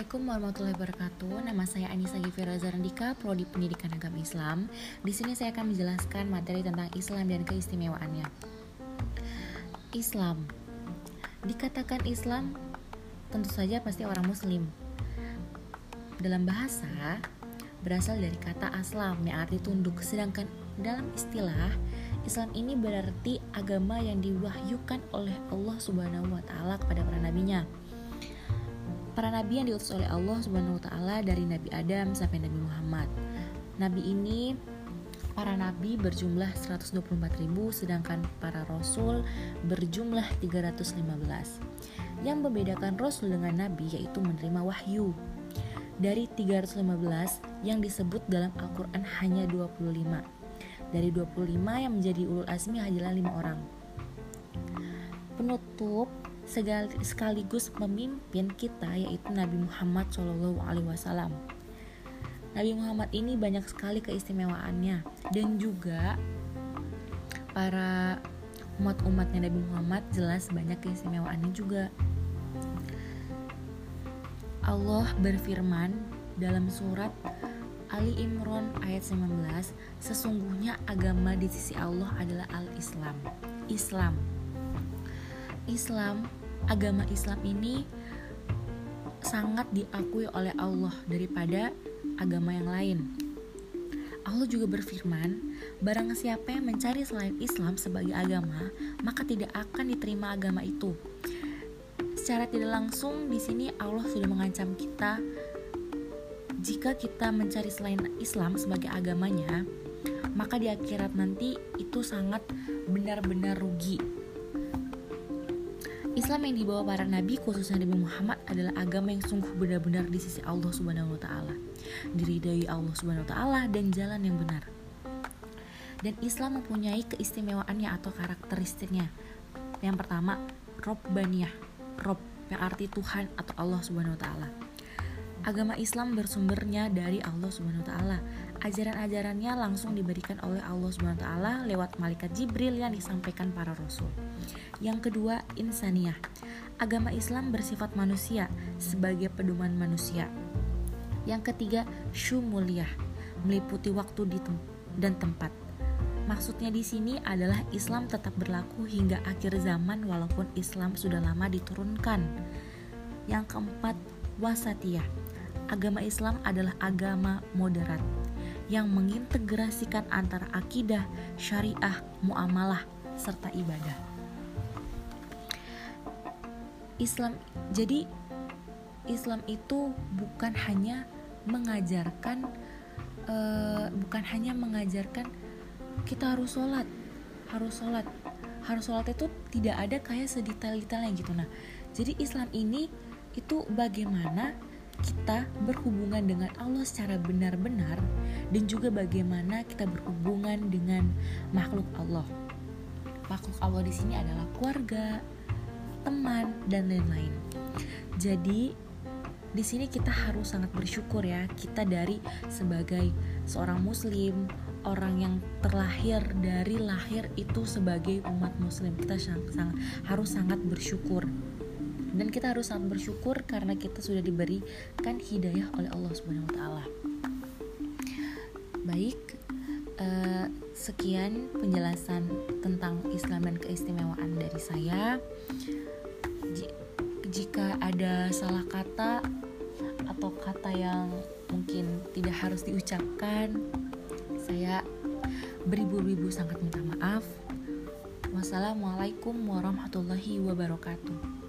Assalamualaikum warahmatullahi wabarakatuh. Nama saya Anissa Gifira Zarandika, Prodi Pendidikan Agama Islam. Di sini saya akan menjelaskan materi tentang Islam dan keistimewaannya. Islam. Dikatakan Islam, tentu saja pasti orang muslim. Dalam bahasa, berasal dari kata aslam yang arti tunduk, sedangkan dalam istilah Islam ini berarti agama yang diwahyukan oleh Allah Subhanahu wa taala kepada para nabinya para nabi yang diutus oleh Allah Subhanahu wa taala dari Nabi Adam sampai Nabi Muhammad. Nabi ini para nabi berjumlah 124.000 sedangkan para rasul berjumlah 315. Yang membedakan rasul dengan nabi yaitu menerima wahyu. Dari 315 yang disebut dalam Al-Qur'an hanya 25. Dari 25 yang menjadi ulul azmi hanyalah 5 orang. Penutup sekaligus pemimpin kita yaitu Nabi Muhammad Shallallahu Alaihi Wasallam. Nabi Muhammad ini banyak sekali keistimewaannya dan juga para umat-umatnya Nabi Muhammad jelas banyak keistimewaannya juga. Allah berfirman dalam surat Ali Imran ayat 19, sesungguhnya agama di sisi Allah adalah al-Islam. Islam. Islam agama Islam ini sangat diakui oleh Allah daripada agama yang lain. Allah juga berfirman, barang siapa yang mencari selain Islam sebagai agama, maka tidak akan diterima agama itu. Secara tidak langsung di sini Allah sudah mengancam kita jika kita mencari selain Islam sebagai agamanya, maka di akhirat nanti itu sangat benar-benar rugi Islam yang dibawa para nabi khususnya Nabi Muhammad adalah agama yang sungguh benar-benar di sisi Allah Subhanahu wa taala. Diridhai Allah Subhanahu wa taala dan jalan yang benar. Dan Islam mempunyai keistimewaannya atau karakteristiknya. Yang pertama, Robbaniyah. Rob yang arti Tuhan atau Allah Subhanahu wa taala. Agama Islam bersumbernya dari Allah Subhanahu wa taala. Ajaran-ajarannya langsung diberikan oleh Allah taala lewat malaikat Jibril yang disampaikan para rasul. Yang kedua, insaniyah. Agama Islam bersifat manusia sebagai pedoman manusia. Yang ketiga, syumuliyah, meliputi waktu di tem dan tempat. Maksudnya di sini adalah Islam tetap berlaku hingga akhir zaman walaupun Islam sudah lama diturunkan. Yang keempat, wasatiyah. Agama Islam adalah agama moderat yang mengintegrasikan antara akidah, syariah, muamalah, serta ibadah. Islam jadi Islam itu bukan hanya mengajarkan uh, bukan hanya mengajarkan kita harus sholat harus sholat harus sholat itu tidak ada kayak sedetail-detailnya gitu nah jadi Islam ini itu bagaimana kita berhubungan dengan Allah secara benar-benar dan juga bagaimana kita berhubungan dengan makhluk Allah. Makhluk Allah di sini adalah keluarga teman, dan lain-lain. Jadi di sini kita harus sangat bersyukur ya kita dari sebagai seorang muslim orang yang terlahir dari lahir itu sebagai umat muslim. Kita sangat, sangat harus sangat bersyukur dan kita harus sangat bersyukur karena kita sudah diberikan hidayah oleh Allah Subhanahu wa taala. Baik, uh, sekian penjelasan tentang Islam dan keistimewaan dari saya. Jika ada salah kata atau kata yang mungkin tidak harus diucapkan saya beribu-ribu sangat minta maaf. Wassalamualaikum warahmatullahi wabarakatuh